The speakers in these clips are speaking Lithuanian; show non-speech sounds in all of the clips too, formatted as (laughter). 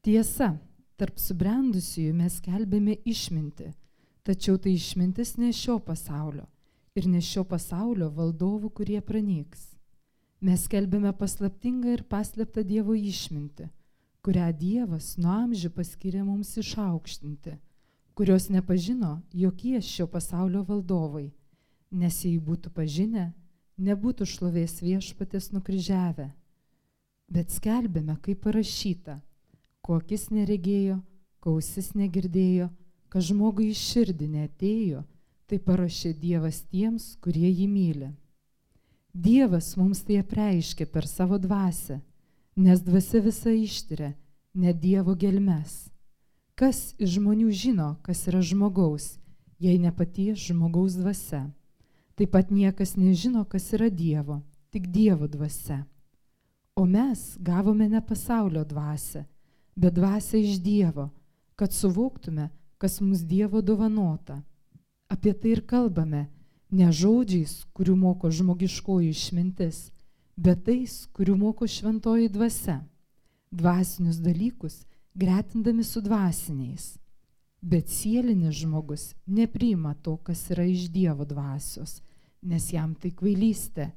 Tiesa, tarp subrendusiųjų mes kelbėme išminti, tačiau tai išmintis ne šio pasaulio ir ne šio pasaulio valdovų, kurie pranyks. Mes kelbėme paslaptingą ir paslėptą Dievo išmintį, kurią Dievas nuo amžių paskiria mums išaukštinti, kurios nepažino jokie šio pasaulio valdovai, nes jei būtų pažinę, nebūtų šlovės viešpatės nukryžiavę. Bet skelbėme, kaip parašyta ko akis neregėjo, ko ausis negirdėjo, kad žmogui iš širdį netėjo, tai parašė Dievas tiems, kurie jį myli. Dievas mums tai apreiškė per savo dvasę, nes dvasia visa ištiria, ne Dievo gelmes. Kas iš žmonių žino, kas yra žmogaus, jei ne paties žmogaus dvasia? Taip pat niekas nežino, kas yra Dievo, tik Dievo dvasia. O mes gavome ne pasaulio dvasę, bet dvasia iš Dievo, kad suvoktume, kas mums Dievo dovanota. Apie tai ir kalbame, ne žodžiais, kurių moko žmogiškoji išmintis, bet tais, kurių moko šventoji dvasia. Dvasinius dalykus gretindami su dvasiniais. Bet sielinis žmogus nepriima to, kas yra iš Dievo dvasios, nes jam tai kvailystė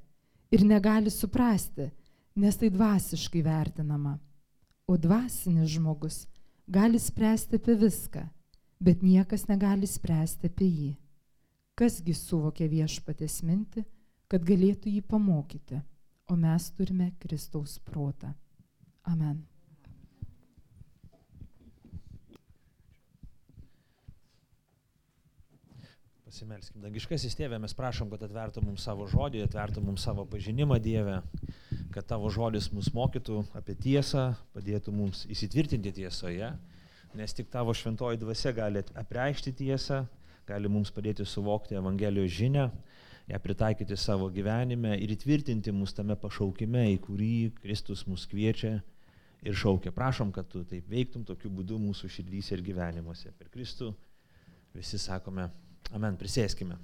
ir negali suprasti, nes tai dvasiškai vertinama. O dvasinis žmogus gali spręsti apie viską, bet niekas negali spręsti apie jį. Kasgi suvokia viešpatės minti, kad galėtų jį pamokyti, o mes turime Kristaus protą. Amen. Pasimelskim. Dangiškasis tėvė, mes prašom, kad atvertų mums savo žodį, atvertų mums savo pažinimą Dievę, kad tavo žodis mus mokytų apie tiesą, padėtų mums įsitvirtinti tiesoje, nes tik tavo šventoji dvasia gali apreikšti tiesą, gali mums padėti suvokti Evangelijos žinę, ją pritaikyti savo gyvenime ir įtvirtinti mus tame pašaukime, į kurį Kristus mus kviečia ir šaukia. Prašom, kad tu taip veiktum tokiu būdu mūsų širdyse ir gyvenimuose. Per Kristų visi sakome Amen. Prisėskime.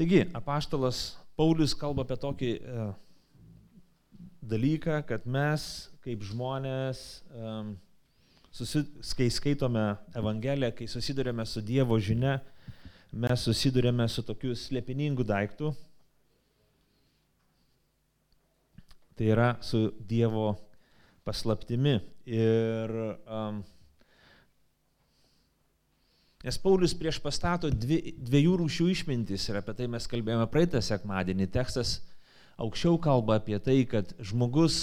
Taigi, apaštalas Paulius kalba apie tokį e, dalyką, kad mes kaip žmonės, e, susi, kai skaitome Evangeliją, kai susidurėme su Dievo žinia, mes susidurėme su tokiu slėpiningu daiktu, tai yra su Dievo paslaptimi. Ir um, Nes Paulius prieš pastato dvi, dviejų rūšių išmintis ir apie tai mes kalbėjome praeitą sekmadienį. Tekstas aukščiau kalba apie tai, kad žmogus,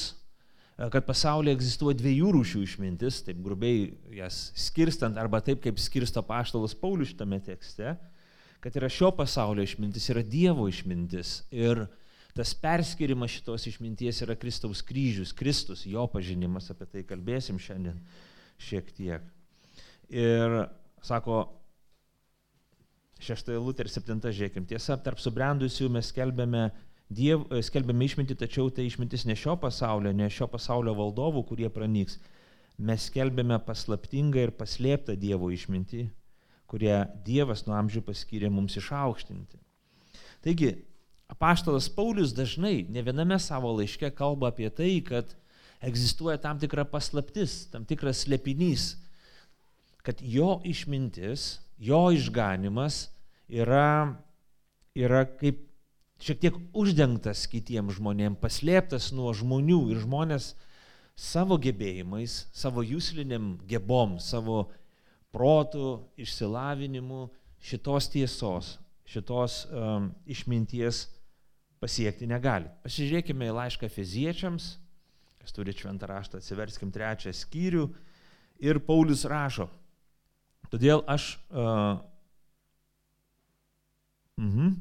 kad pasaulyje egzistuoja dviejų rūšių išmintis, taip grubiai jas skirstant, arba taip kaip skirsto paštalas Paulius šitame tekste, kad yra šio pasaulio išmintis, yra Dievo išmintis. Ir tas perskirimas šitos išminties yra Kristaus kryžius, Kristus, jo pažinimas, apie tai kalbėsim šiandien šiek tiek. Ir sako, šeštoje lūtė ir septinta, žiūrėkim, tiesa, tarp subrendusių mes skelbėme, diev, skelbėme išmintį, tačiau tai išmintis ne šio pasaulio, ne šio pasaulio valdovų, kurie pranyks. Mes skelbėme paslaptingą ir paslėptą Dievo išmintį, kurią Dievas nuo amžių paskyrė mums išaukštinti. Taigi, Apaštalas Paulius dažnai, ne viename savo laiške kalba apie tai, kad egzistuoja tam tikra paslaptis, tam tikras slėpinys, kad jo išmintis, jo išganimas yra, yra kaip šiek tiek uždengtas kitiems žmonėms, paslėptas nuo žmonių ir žmonės savo gebėjimais, savo jūsliniam gebom, savo protų, išsilavinimu šitos tiesos, šitos um, išminties pasiekti negali. Pasižiūrėkime į laišką feziečiams, kas turi šventą raštą, atsiverskim trečią skyrių ir Paulius rašo. Todėl aš, uh, -huh,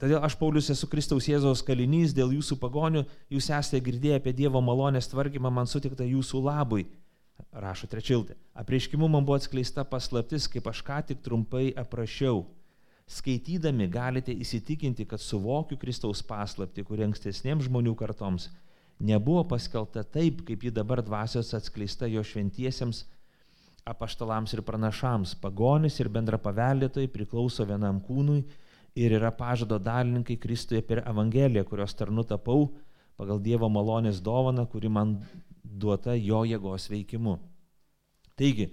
todėl aš Paulius esu Kristaus Jėzaus kalinys, dėl jūsų pagonių jūs esate girdėję apie Dievo malonės tvarkymą man sutiktą jūsų labui. Rašo trečiltė. Apreiškimu man buvo atskleista paslaptis, kaip aš ką tik trumpai aprašiau Skaitydami galite įsitikinti, kad suvokiu Kristaus paslapti, kuri ankstesniems žmonių kartoms nebuvo paskelta taip, kaip ji dabar dvasios atskleista jo šventiesiems apaštalams ir pranašams, pagonis ir bendra paveldėtojai priklauso vienam kūnui ir yra pažado dalininkai Kristuje per Evangeliją, kurios tarnu tapau pagal Dievo malonės dovaną, kuri man duota jo jėgos veikimu. Taigi,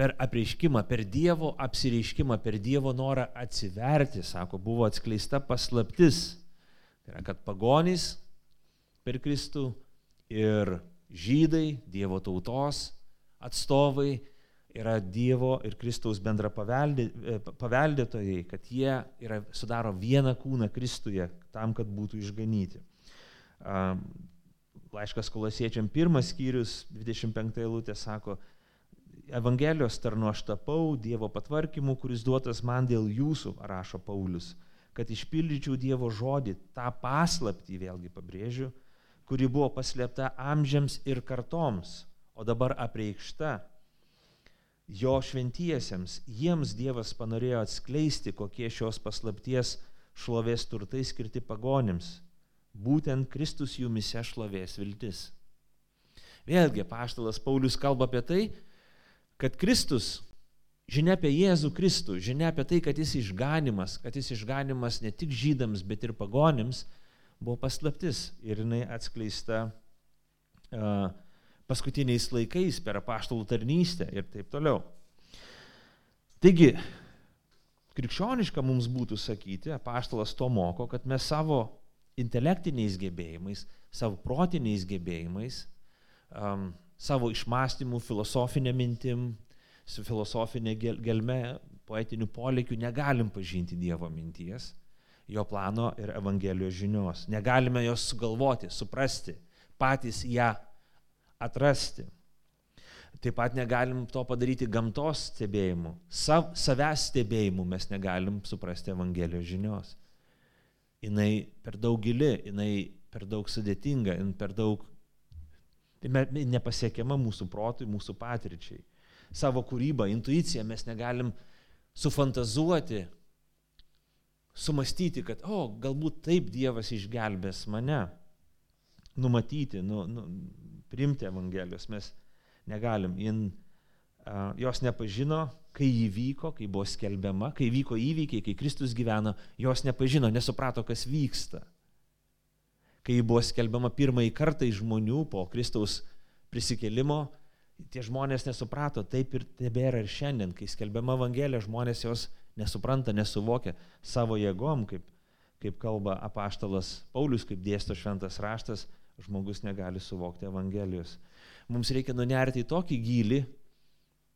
per apreiškimą, per Dievo apsireiškimą, per Dievo norą atsiverti, sako, buvo atskleista paslaptis. Tai yra, kad pagonys per Kristų ir žydai, Dievo tautos atstovai yra Dievo ir Kristaus bendra e, paveldėtojai, kad jie yra, sudaro vieną kūną Kristuje tam, kad būtų išganyti. Laiškas kolosiečiam pirmas skyrius, 25 eilutė sako, Evangelijos tarnu aš tapau Dievo patvarkymu, kuris duotas man dėl jūsų, rašo Paulius, kad išpildyčiau Dievo žodį, tą paslaptį, vėlgi pabrėžiu, kuri buvo paslėpta amžiams ir kartoms, o dabar apreikšta jo šventiesiems. Jiems Dievas panorėjo atskleisti, kokie šios paslapties šlovės turtai skirti pagonims. Būtent Kristus jumise šlovės viltis. Vėlgi, paštalas Paulius kalba apie tai, kad Kristus, žinia apie Jėzų Kristų, žinia apie tai, kad jis išganimas, kad jis išganimas ne tik žydams, bet ir pagonims, buvo paslaptis ir jinai atskleista uh, paskutiniais laikais per apaštalų tarnystę ir taip toliau. Taigi, krikščioniška mums būtų sakyti, apaštalas to moko, kad mes savo intelektiniais gebėjimais, savo protiniais gebėjimais, um, savo išmastymų, filosofinė mintim, su filosofinė gelme, poetiniu polėkiu negalim pažinti Dievo minties jo plano ir Evangelijos žinios. Negalime jos sugalvoti, suprasti, patys ją atrasti. Taip pat negalim to padaryti gamtos stebėjimu, sav, savęs stebėjimu mes negalim suprasti Evangelijos žinios. Jis per daug gili, jinai per daug sudėtinga, per daug tai nepasiekiama mūsų protui, mūsų patirčiai. Savo kūrybą, intuiciją mes negalim sufantazuoti, sumastyti, kad, o, galbūt taip Dievas išgelbės mane, numatyti, nu, nu, priimti Evangelijos mes negalim. Jin, uh, jos nepažino, kai įvyko, kai buvo skelbiama, kai vyko įvykiai, kai Kristus gyveno, jos nepažino, nesuprato, kas vyksta. Kai buvo skelbiama pirmąjį kartą iš žmonių po Kristaus prisikelimo, tie žmonės nesuprato, taip ir tebėra ir šiandien, kai skelbiama Evangelija, žmonės jos nesupranta, nesuvokia savo jėgom, kaip, kaip kalba apaštalas Paulius, kaip dėsto šventas raštas, žmogus negali suvokti Evangelijos. Mums reikia nunerti į tokį gilį,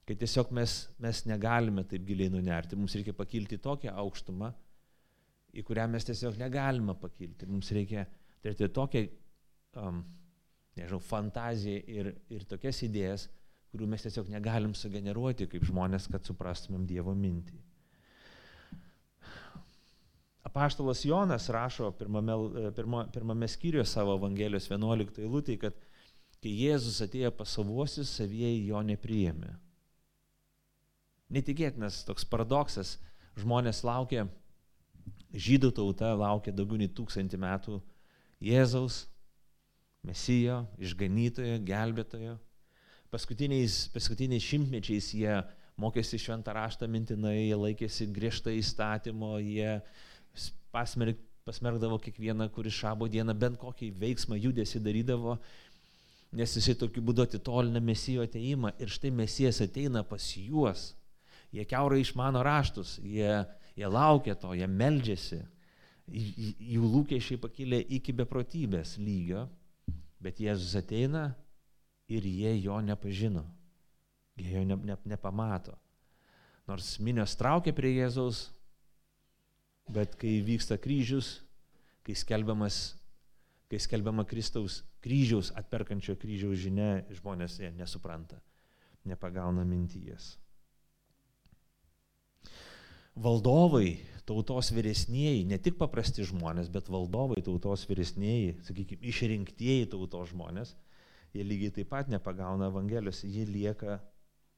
kad tiesiog mes, mes negalime taip giliai nunerti. Mums reikia pakilti į tokią aukštumą, į kurią mes tiesiog negalime pakilti. Mums reikia turėti tokią, um, nežinau, fantaziją ir, ir tokias idėjas, kurių mes tiesiog negalim sugeneruoti kaip žmonės, kad suprastumėm Dievo mintį. Apaštalas Jonas rašo pirmame, e, pirma, pirmame skyriuje savo Evangelijos 11 eilutė, kad kai Jėzus atėjo pas savuosius, savieji jo nepriėmė. Netikėtinas toks paradoksas, žmonės laukia, žydų tauta laukia daugiau nei tūkstantį metų Jėzaus, Mesijo, išganytojo, gelbėtojo. Paskutiniais, paskutiniais šimtmečiais jie mokėsi šventą raštą mintinai, jie laikėsi griežtai įstatymo, jie pasmerk, pasmerkdavo kiekvieną, kuris šabo dieną bent kokį veiksmą, judesi darydavo, nes jisai tokiu būdu atitolina mesijo ateimą ir štai mesijas ateina pas juos. Jie keurai išmano raštus, jie, jie laukia to, jie meldžiasi, jų lūkesčiai pakilė iki beprotybės lygio, bet Jėzus ateina ir jie jo nepažino, jie jo ne, ne, nepamato. Nors minios traukia prie Jėzaus, Bet kai vyksta kryžius, kai kai skelbiama Kristaus kryžiaus, atperkančio kryžiaus žinia, žmonės jie nesupranta, nepagauna minties. Valdovai, tautos vyresnėjai, ne tik paprasti žmonės, bet valdovai, tautos vyresnėjai, sakykime, išrinktieji tautos žmonės, jie lygiai taip pat nepagauna Evangelijos, ji lieka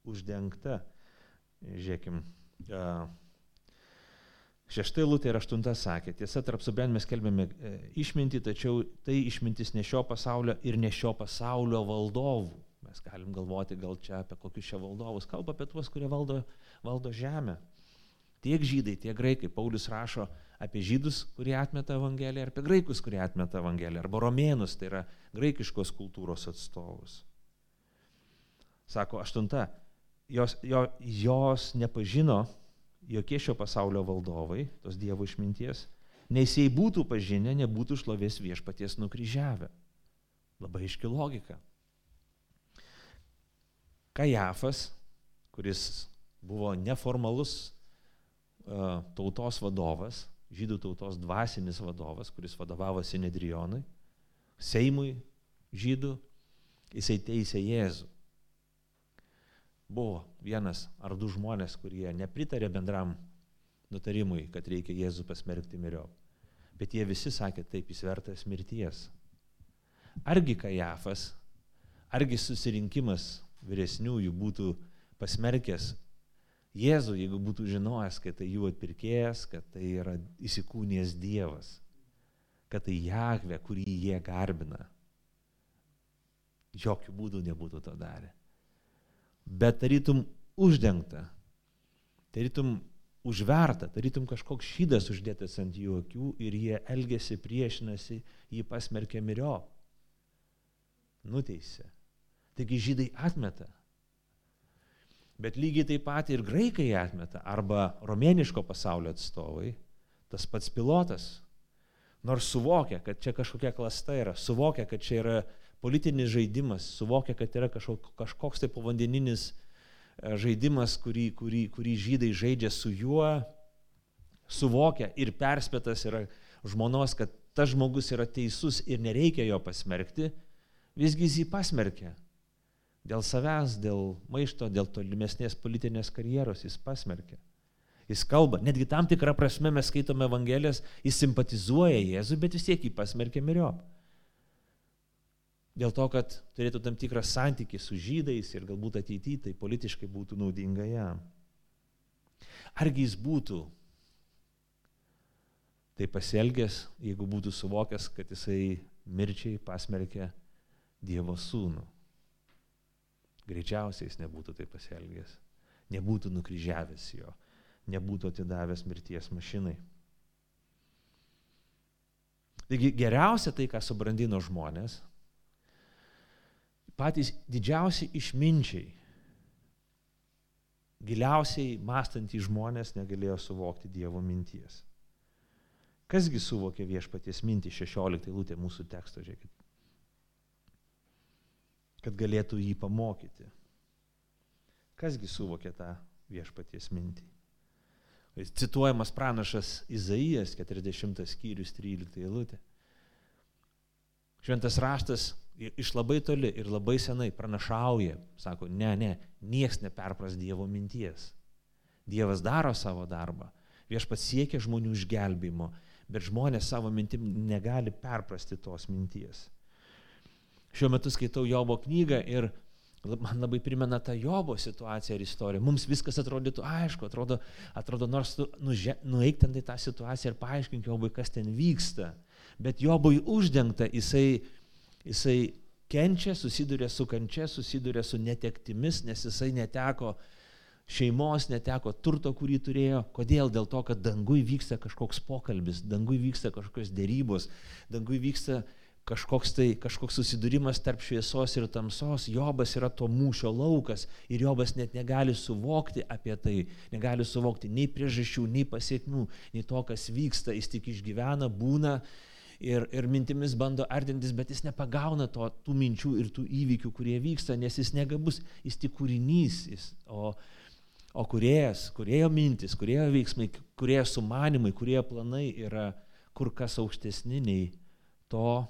uždengta. Žiūrėkim, Šešta eilutė ir aštunta sakė, tiesa, tarp subren mes kelbėme e, išmintį, tačiau tai išmintis ne šio pasaulio ir ne šio pasaulio valdovų. Mes galim galvoti gal čia apie kokius čia valdovus. Kalba apie tuos, kurie valdo, valdo žemę. Tiek žydai, tiek graikai. Paulius rašo apie žydus, kurie atmeta Evangeliją, ir apie graikus, kurie atmeta Evangeliją, arba romėnus, tai yra graikiškos kultūros atstovus. Sako aštunta, jos, jo, jos nepažino jokie šio pasaulio valdovai, tos Dievo išminties, nes jei būtų pažinę, nebūtų šlovės viešpaties nukryžiavę. Labai iški logika. Kajafas, kuris buvo neformalus uh, tautos vadovas, žydų tautos dvasinis vadovas, kuris vadovavo Sinedrionui, Seimui žydų, jisai teisė Jėzų. Buvo vienas ar du žmonės, kurie nepritarė bendram nutarimui, kad reikia Jėzų pasmerkti miriop. Bet jie visi sakė, taip jis vertas mirties. Argi Kajafas, argi susirinkimas vyresniųjų būtų pasmerkęs Jėzų, jeigu būtų žinojęs, kad tai jų atpirkėjas, kad tai yra įsikūnijęs Dievas, kad tai Jahve, kurį jie garbina. Jokių būdų nebūtų to darę. Bet tarytum uždengta, tarytum užverta, tarytum kažkoks šydas uždėtas ant jų akių ir jie elgesi, priešinasi, jį pasmerkė mirio. Nuteisė. Taigi žydai atmeta. Bet lygiai taip pat ir graikai atmeta, arba romėniško pasaulio atstovai, tas pats pilotas, nors suvokia, kad čia kažkokia klasta yra, suvokia, kad čia yra politinis žaidimas, suvokia, kad yra kažkoks, kažkoks tai povandeninis e, žaidimas, kurį, kurį, kurį žydai žaidžia su juo, suvokia ir perspėtas yra žmonos, kad tas žmogus yra teisus ir nereikia jo pasmerkti, visgi jis jį pasmerkia. Dėl savęs, dėl maišto, dėl tolimesnės politinės karjeros jis pasmerkia. Jis kalba, netgi tam tikrą prasme mes skaitome Evangelijas, jis simpatizuoja Jėzui, bet vis tiek jį pasmerkia miriop. Dėl to, kad turėtų tam tikrą santykį su žydais ir galbūt ateityje tai politiškai būtų naudinga jam. Argi jis būtų tai pasielgęs, jeigu būtų suvokęs, kad jisai mirčiai pasmerkė Dievo sūnų. Greičiausiai jis nebūtų tai pasielgęs, nebūtų nukryžiavęs jo, nebūtų atidavęs mirties mašinai. Taigi geriausia tai, ką subrandino žmonės, patys didžiausi išminčiai, giliausiai mąstantys žmonės negalėjo suvokti Dievo minties. Kasgi suvokė viešpaties mintį 16 lūtė mūsų teksto, žiūrėkit kad galėtų jį pamokyti. Kasgi suvokė tą viešpaties mintį? Cituojamas pranašas Izaijas, 40 skyrius 13 eilutė. Šventas raštas iš labai toli ir labai senai pranašauja, sako, ne, ne, nieks neperpras Dievo minties. Dievas daro savo darbą, viešpats siekia žmonių išgelbėjimo, bet žmonės savo mintim negali perprasti tos minties. Šiuo metu skaitau Jobo knygą ir man labai primena tą Jobo situaciją ir istoriją. Mums viskas atrodytų aišku, atrodo, atrodo nors tu nuže, nueik ten į tą situaciją ir paaiškink Jobui, kas ten vyksta. Bet Jobui uždengta, jisai, jisai kenčia, susiduria su kančia, susiduria su netektimis, nes jisai neteko šeimos, neteko turto, kurį turėjo. Kodėl? Dėl to, kad dangui vyksta kažkoks pokalbis, dangui vyksta kažkokios dėrybos, dangui vyksta kažkoks tai kažkoks susidūrimas tarp šviesos ir tamsos, Jobas yra to mūšio laukas ir Jobas net negali suvokti apie tai, negali suvokti nei priežasčių, nei pasiekmių, nei to, kas vyksta, jis tik išgyvena, būna ir, ir mintimis bando artintis, bet jis nepagauna to, tų minčių ir tų įvykių, kurie vyksta, nes jis negabus, jis tik kūrinys, jis, o, o kuriejas, kuriejo mintis, kuriejo veiksmai, kuriejo sumanimai, kuriejo planai yra kur kas aukštesni nei to,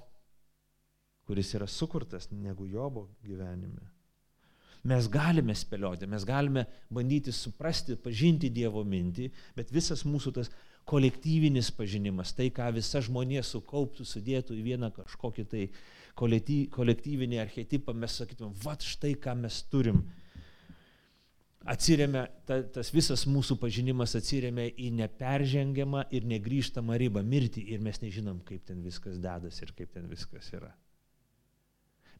kuris yra sukurtas negu Jobo gyvenime. Mes galime spėlioti, mes galime bandyti suprasti, pažinti Dievo mintį, bet visas mūsų tas kolektyvinis pažinimas, tai ką visa žmonė sukauptų, sudėtų į vieną kažkokį tai kolektyvinį archetipą, mes sakytume, va štai ką mes turim. Atsiriame, ta, tas visas mūsų pažinimas atsiriame į neperžengiamą ir negryžtamą ribą mirtį ir mes nežinom, kaip ten viskas dedas ir kaip ten viskas yra.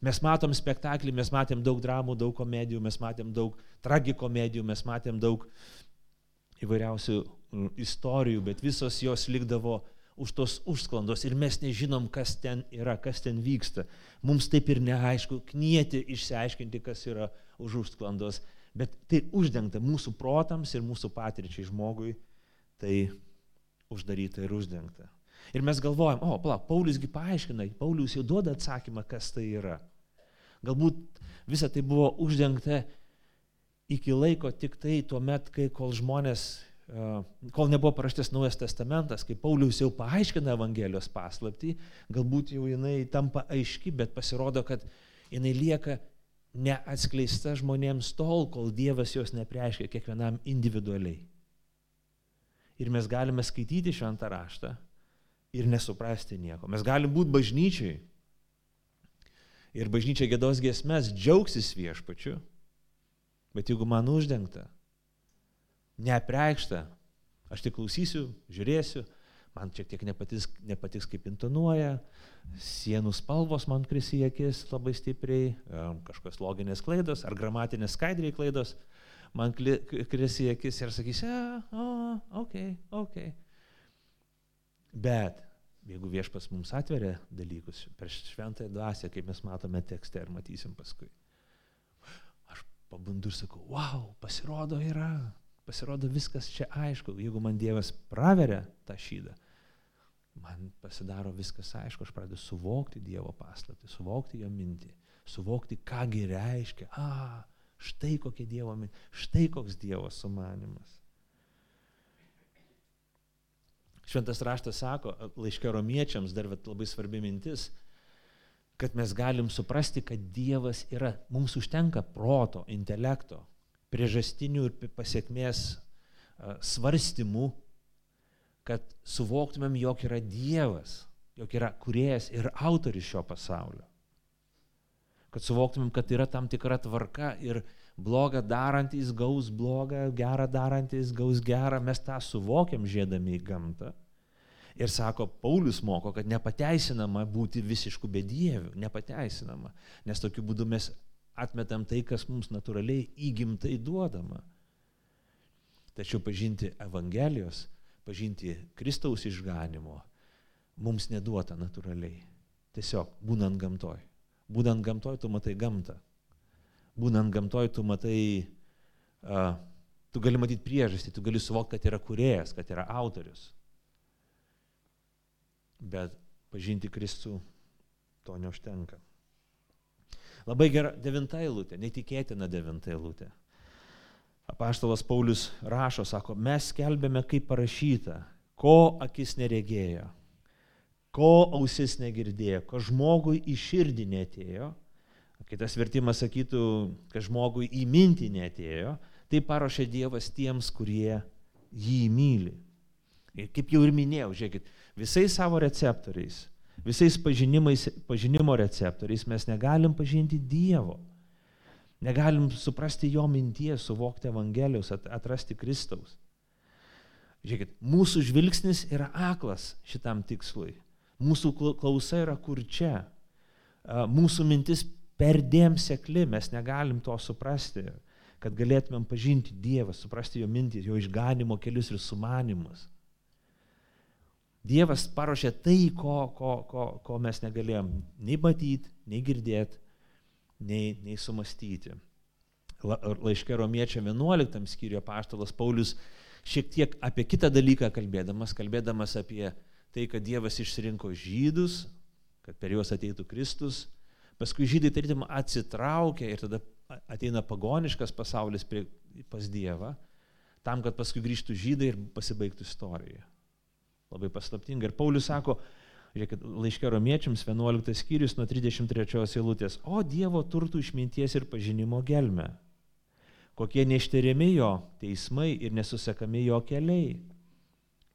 Mes matom spektaklį, mes matėm daug dramų, daug komedijų, mes matėm daug tragikomedijų, mes matėm daug įvairiausių istorijų, bet visos jos likdavo už tos užsklandos ir mes nežinom, kas ten yra, kas ten vyksta. Mums taip ir neaišku, knieti išsiaiškinti, kas yra už užsklandos, bet tai uždengta mūsų protams ir mūsų patirčiai žmogui, tai uždaryta ir uždengta. Ir mes galvojam, o, pala, Pauliusgi paaiškina, Paulius jau duoda atsakymą, kas tai yra. Galbūt visa tai buvo uždengta iki laiko tik tai tuo met, kai kol žmonės, kol nebuvo paraštas Naujas Testamentas, kai Paulius jau paaiškina Evangelijos paslapti, galbūt jau jinai tampa aiški, bet pasirodo, kad jinai lieka neatskleista žmonėms tol, kol Dievas jos nepreiškia kiekvienam individualiai. Ir mes galime skaityti šventą raštą ir nesuprasti nieko. Mes galim būti bažnyčiai ir bažnyčia gėdos giesmės džiaugsis viešpačiu, bet jeigu man uždengta, neapreikšta, aš tik klausysiu, žiūrėsiu, man šiek tiek nepatiks, nepatiks kaip intonuoja, sienų spalvos man akis labai stipriai, kažkokios loginės klaidos ar gramatinės skaidriai klaidos man akis ir sakysi, o, ok, ok. Bet jeigu viešpas mums atveria dalykus per šventąją dvasę, kaip mes matome tekste ir matysim paskui, aš pabundu ir sakau, wow, pasirodo yra, pasirodo viskas čia aišku, jeigu man Dievas praveria tą šydą, man pasidaro viskas aišku, aš pradedu suvokti Dievo paslapti, suvokti jo mintį, suvokti, kągi reiškia, a, štai kokia Dievo mintė, štai koks Dievo sumanimas. Šventas raštas sako, laiškė romiečiams dar labai svarbi mintis, kad mes galim suprasti, kad Dievas yra, mums užtenka proto, intelekto, priežastinių ir pasiekmės svarstymų, kad suvoktumėm, jog yra Dievas, jog yra kuriejas ir autoris šio pasaulio. Kad suvoktumėm, kad yra tam tikra tvarka ir blogą darantys gaus blogą, gerą darantys gaus gerą, mes tą suvokiam žiedami į gamtą. Ir sako, Paulius moko, kad nepateisinama būti visiškų bedievių, nepateisinama, nes tokiu būdu mes atmetam tai, kas mums natūraliai įgimtai duodama. Tačiau pažinti Evangelijos, pažinti Kristaus išganimo mums neduota natūraliai. Tiesiog būnant gamtoj. Būnant gamtoj, tu matai gamtą. Būnant gamtoj, tu matai, uh, tu gali matyti priežastį, tu gali suvokti, kad yra kuriejas, kad yra autorius bet pažinti Kristų to neužtenka. Labai gera devinta eilutė, netikėtina devinta eilutė. Apaštalas Paulius rašo, sako, mes skelbėme kaip parašyta, ko akis neregėjo, ko ausis negirdėjo, ko žmogui į širdį netėjo, kitas vertimas sakytų, kad žmogui į mintį netėjo, tai paruošė Dievas tiems, kurie jį myli. Ir kaip jau ir minėjau, žiūrėkit, visais savo receptoriais, visais pažinimo receptoriais mes negalim pažinti Dievo. Negalim suprasti jo minties, suvokti Evangelijos, atrasti Kristaus. Žiūrėkit, mūsų žvilgsnis yra aklas šitam tikslui. Mūsų klausa yra kur čia. Mūsų mintis perdėm sekli, mes negalim to suprasti, kad galėtumėm pažinti Dievą, suprasti jo mintį, jo išganimo kelius ir sumanimus. Dievas paruošė tai, ko, ko, ko, ko mes negalėjom nei matyti, nei girdėti, nei, nei sumastyti. La, laiškė romiečiam 11 skyriuje paštalas Paulius šiek tiek apie kitą dalyką kalbėdamas, kalbėdamas apie tai, kad Dievas išsirinko žydus, kad per juos ateitų Kristus, paskui žydai tarytum atsitraukia ir tada ateina pagoniškas pasaulis prie, pas Dievą, tam, kad paskui grįžtų žydai ir pasibaigtų istorija. Labai paslaptinga. Ir Paulius sako, žiūrėkit, laiškė romiečiams 11 skyrius nuo 33 eilutės, o Dievo turtų išminties ir pažinimo gelme. Kokie neištariami jo teismai ir nesusekami jo keliai.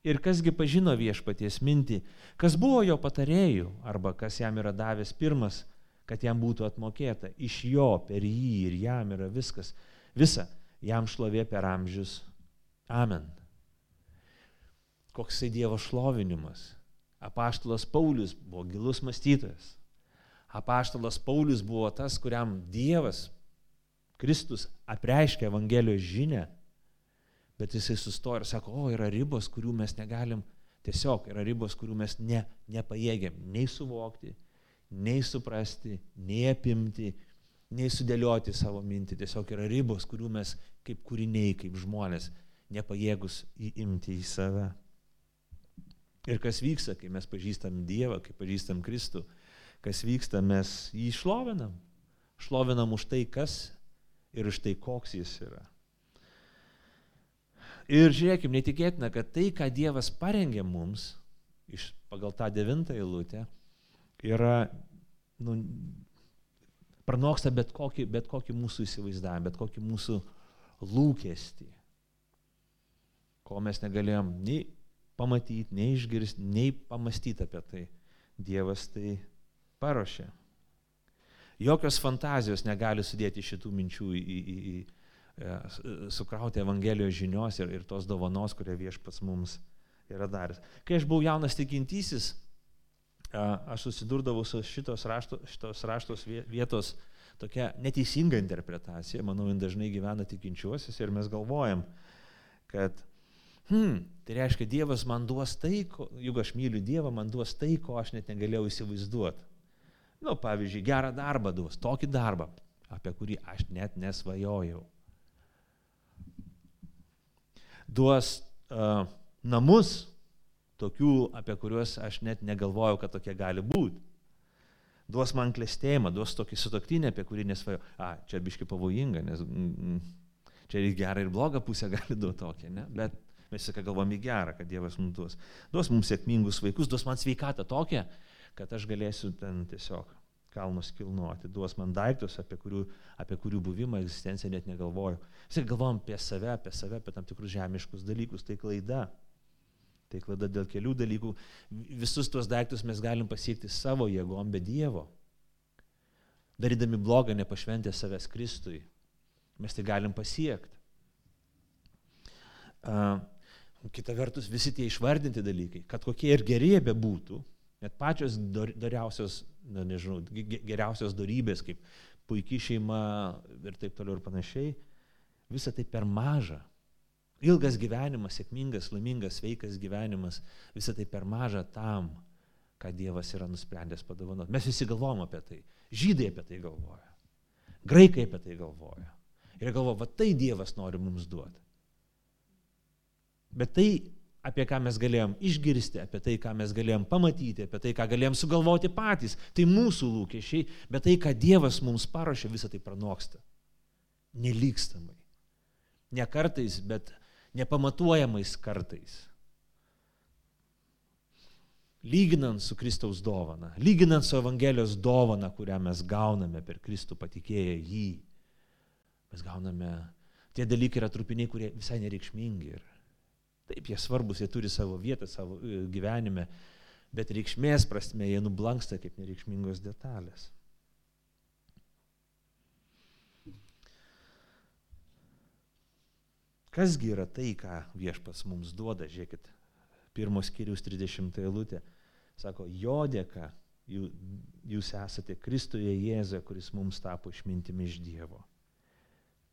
Ir kasgi pažino viešpaties mintį, kas buvo jo patarėjų, arba kas jam yra davęs pirmas, kad jam būtų atmokėta. Iš jo, per jį ir jam yra viskas. Visa, jam šlovė per amžius. Amen koksai Dievo šlovinimas. Apaštalas Paulius buvo gilus mąstytojas. Apaštalas Paulius buvo tas, kuriam Dievas, Kristus apreiškė Evangelijos žinę, bet jisai sustoja ir sako, o yra ribos, kurių mes negalim, tiesiog yra ribos, kurių mes ne, nepajėgiam nei suvokti, nei suprasti, nei apimti, nei sudėlioti savo mintį. Tiesiog yra ribos, kurių mes kaip kūriniai, kaip žmonės nepajėgus įimti į save. Ir kas vyksta, kai mes pažįstam Dievą, kai pažįstam Kristų, kas vyksta, mes jį šlovinam. Šlovinam už tai, kas ir už tai, koks jis yra. Ir žiūrėkime, netikėtina, kad tai, ką Dievas parengė mums, iš, pagal tą devintą eilutę, yra, nu, pranoksta bet kokį, bet kokį mūsų įsivaizdavimą, bet kokį mūsų lūkestį, ko mes negalėjom nei pamatyti, nei išgirsti, nei pamastyti apie tai. Dievas tai paruošė. Jokios fantazijos negali sudėti šitų minčių į, į, į, į e, sukrauti Evangelijos žinios ir, ir tos dovanos, kurią viešpats mums yra daręs. Kai aš buvau jaunas tikintysis, aš susidurdavau su šitos, rašto, šitos raštos vietos tokia neteisinga interpretacija. Manau, jin dažnai gyvena tikinčiuosius ir mes galvojam, kad hmm, tai reiškia, Dievas man duos tai, ko, juk aš myliu Dievą, man duos tai, ko aš net negalėjau įsivaizduoti. Nu, pavyzdžiui, gerą darbą duos, tokį darbą, apie kurį aš net nesvajojau. Duos uh, namus, tokių, apie kuriuos aš net negalvojau, kad tokie gali būti. Duos man klėstėjimą, duos tokį sutoktinį, apie kurį nesvajojau. A, čia biški pavojinga, nes mm, mm, čia ir gerą, ir blogą pusę (laughs) gali duoti tokią, ne? Bet mes viską galvom į gerą, kad Dievas mums duos. Duos mums sėkmingus vaikus, duos man sveikatą tokią, kad aš galėsiu ten tiesiog kalnus kilnuoti, duos man daiktus, apie kurių, apie kurių buvimą, egzistenciją net negalvoju. Vis galvojam apie save, apie save, apie tam tikrus žemiškus dalykus, tai klaida. Tai klaida dėl kelių dalykų. Visus tuos daiktus mes galim pasiekti savo jėgom be Dievo. Darydami blogą, nepašventę savęs Kristui, mes tai galim pasiekti. Kita vertus, visi tie išvardinti dalykai, kad kokie ir geri jie bebūtų, Net pačios dariausios, na, nežinau, geriausios darybės, kaip puikiai šeima ir taip toliau ir panašiai, visa tai per maža. Ilgas gyvenimas, sėkmingas, laimingas, sveikas gyvenimas, visa tai per maža tam, ką Dievas yra nusprendęs padovanoti. Mes visi galvom apie tai. Žydai apie tai galvoja. Graikai apie tai galvoja. Ir galvoja, va tai Dievas nori mums duoti. Bet tai apie ką mes galėjom išgirsti, apie tai, ką mes galėjom pamatyti, apie tai, ką galėjom sugalvoti patys. Tai mūsų lūkesčiai, bet tai, ką Dievas mums paruošė, visą tai pranoksta. Nelygstamai. Ne kartais, bet nepamatuojamais kartais. Lyginant su Kristaus dovana, lyginant su Evangelijos dovana, kurią mes gauname per Kristų patikėję jį, mes gauname, tie dalykai yra trupiniai, kurie visai nereikšmingi yra Taip, jie svarbus, jie turi savo vietą savo e, gyvenime, bet reikšmės prasme jie nublanksta kaip nereikšmingos detalės. Kasgi yra tai, ką viešpas mums duoda, žiūrėkit, pirmos kirius 30 eilutė, sako, jo dėka jūs esate Kristuje Jėzuje, kuris mums tapo išmintimi iš Dievo.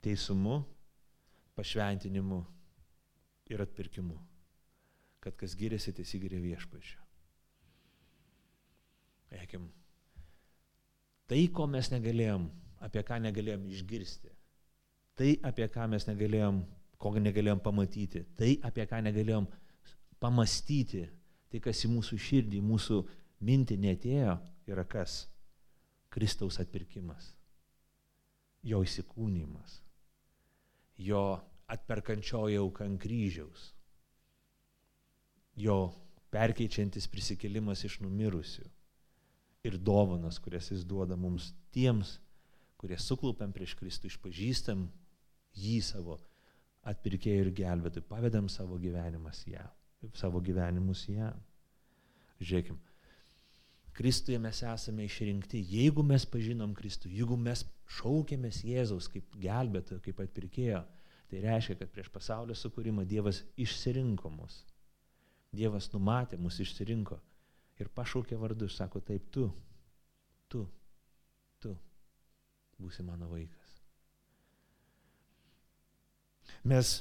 Teisumu, pašventinimu ir atpirkimu. Kad kas giriasi, tai įsigiria viešpačiu. Eikim. Tai, ko mes negalėjom, apie ką negalėjom išgirsti, tai, apie ką mes negalėjom, ko negalėjom pamatyti, tai, apie ką negalėjom pamastyti, tai, kas į mūsų širdį, mūsų mintį netėjo, yra kas? Kristaus atpirkimas, jo įsikūnymas, jo atperkančioji auka ant kryžiaus. Jo perkeičiantis prisikėlimas iš numirusių. Ir dovanas, kurias jis duoda mums tiems, kurie suklūpiam prieš Kristų, išpažįstam jį savo atpirkėjų ir gelbėtojų, pavedam savo gyvenimus ją, savo gyvenimus ją. Žiūrėkim, Kristuje mes esame išrinkti, jeigu mes pažinom Kristų, jeigu mes šaukėmės Jėzaus kaip gelbėtojo, kaip atpirkėjo, Tai reiškia, kad prieš pasaulio sukūrimą Dievas išsirinko mus. Dievas numatė mus, išsirinko ir pašaukė vardu ir sako, taip tu, tu būsi mano vaikas. Mes,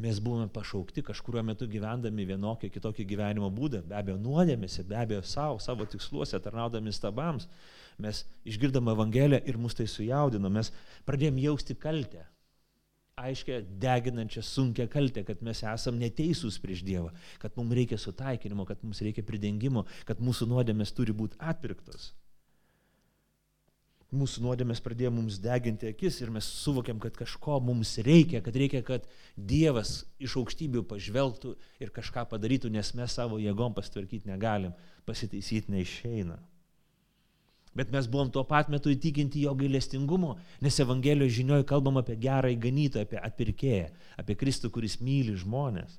mes buvome pašaukti kažkurio metu gyvendami vienokį kitokį gyvenimo būdą, be abejo nuodėmėse, be abejo savo, savo tiksluose, tarnaudami stabams. Mes išgirdom Evangeliją ir mus tai sujaudino, mes pradėjom jausti kaltę aiškia deginančią sunkę kaltę, kad mes esam neteisūs prieš Dievą, kad mums reikia sutaikinimo, kad mums reikia pridengimo, kad mūsų nuodėmės turi būti atpirktos mūsų nuodėmės pradėjo mums deginti akis ir mes suvokiam, kad kažko mums reikia, kad reikia, kad Dievas iš aukštybių pažvelgtų ir kažką padarytų, nes mes savo jėgom pastvarkyti negalim, pasitaisyti neišeina. Bet mes buvom tuo pat metu įtikinti jo gailestingumo, nes Evangelijos žinioje kalbam apie gerą įganytą, apie atpirkėją, apie Kristų, kuris myli žmonės.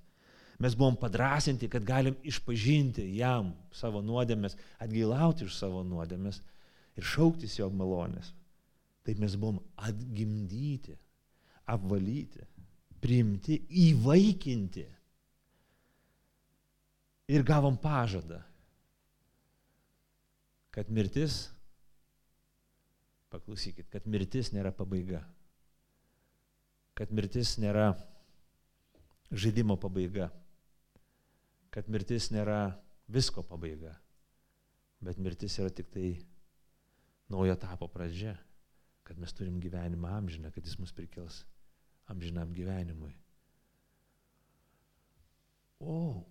Mes buvom padrasinti, kad galim išpažinti jam savo nuodėmės, atgailauti iš savo nuodėmės ir šauktis jo malonės. Taip mes buvom atgimdyti, apvalyti, priimti, įvaikinti. Ir gavom pažadą, kad mirtis, paklausykit, kad mirtis nėra pabaiga. Kad mirtis nėra žaidimo pabaiga. Kad mirtis nėra visko pabaiga. Bet mirtis yra tik tai naujo etapo pradžia, kad mes turim gyvenimą amžiną, kad jis mus prikels amžinam gyvenimui. O,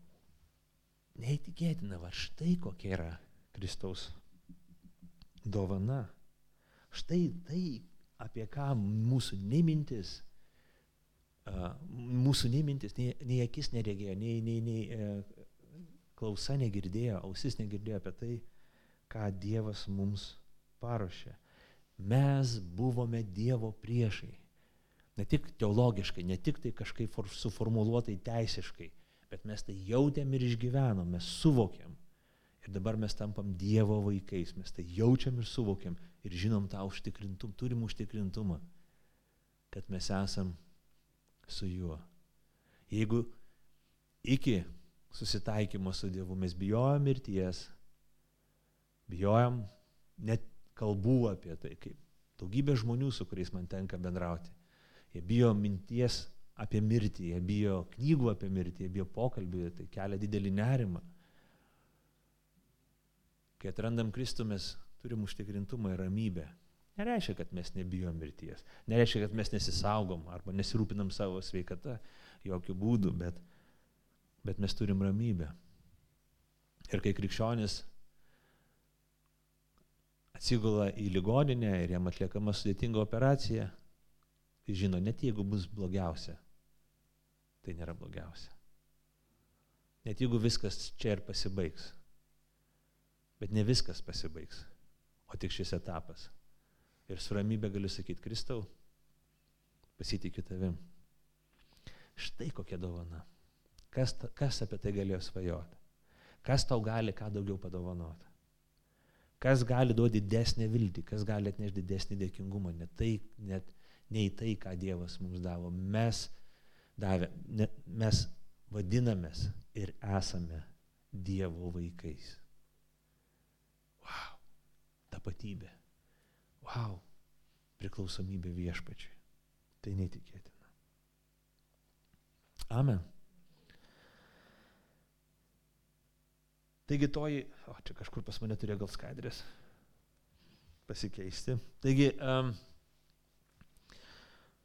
neįtikėtina, va štai kokia yra Kristaus dovana. Štai tai, apie ką mūsų nemintis, mūsų nemintis, nei, nei akis neregėjo, nei, nei, nei uh, klausa negirdėjo, ausis negirdėjo apie tai, ką Dievas mums paruošė. Mes buvome Dievo priešai. Ne tik teologiškai, ne tik tai kažkaip suformuoluotai teisiškai, bet mes tai jautėm ir išgyvenom, mes suvokėm. Ir dabar mes tampam Dievo vaikais, mes tai jaučiam ir suvokiam ir žinom tą užtikrintumą, turim užtikrintumą, kad mes esam su juo. Jeigu iki susitaikymo su Dievu mes bijojom mirties, bijojom net kalbų apie tai, kaip daugybė žmonių, su kuriais man tenka bendrauti. Jie bijo minties apie mirtį, jie bijo knygų apie mirtį, jie bijo pokalbių, tai kelia didelį nerimą. Kai atrandam Kristų, mes turim užtikrintumą ir ramybę. Nereiškia, kad mes nebijom mirties, nereiškia, kad mes nesisaugom arba nesirūpinam savo sveikatą, jokių būdų, bet, bet mes turim ramybę. Ir kai krikščionis atsigula į ligoninę ir jam atliekama sudėtinga operacija, tai žino, net jeigu bus blogiausia, tai nėra blogiausia. Net jeigu viskas čia ir pasibaigs. Bet ne viskas pasibaigs, o tik šis etapas. Ir su ramybė galiu sakyti, Kristau, pasitikiu tavim. Štai kokia dovana. Kas, ta, kas apie tai galėjo svajoti? Kas tau gali ką daugiau padovanoti? Kas gali duoti didesnę viltį, kas gali atnešti didesnį dėkingumą, ne, tai, net, ne į tai, ką Dievas mums davo. Mes, davė, ne, mes vadinamės ir esame Dievo vaikais. Tapatybė. Wow, priklausomybė viešpačiui. Tai netikėtina. Amen. Taigi toji, o čia kažkur pas mane turėjo gal skaidrės pasikeisti. Taigi, um,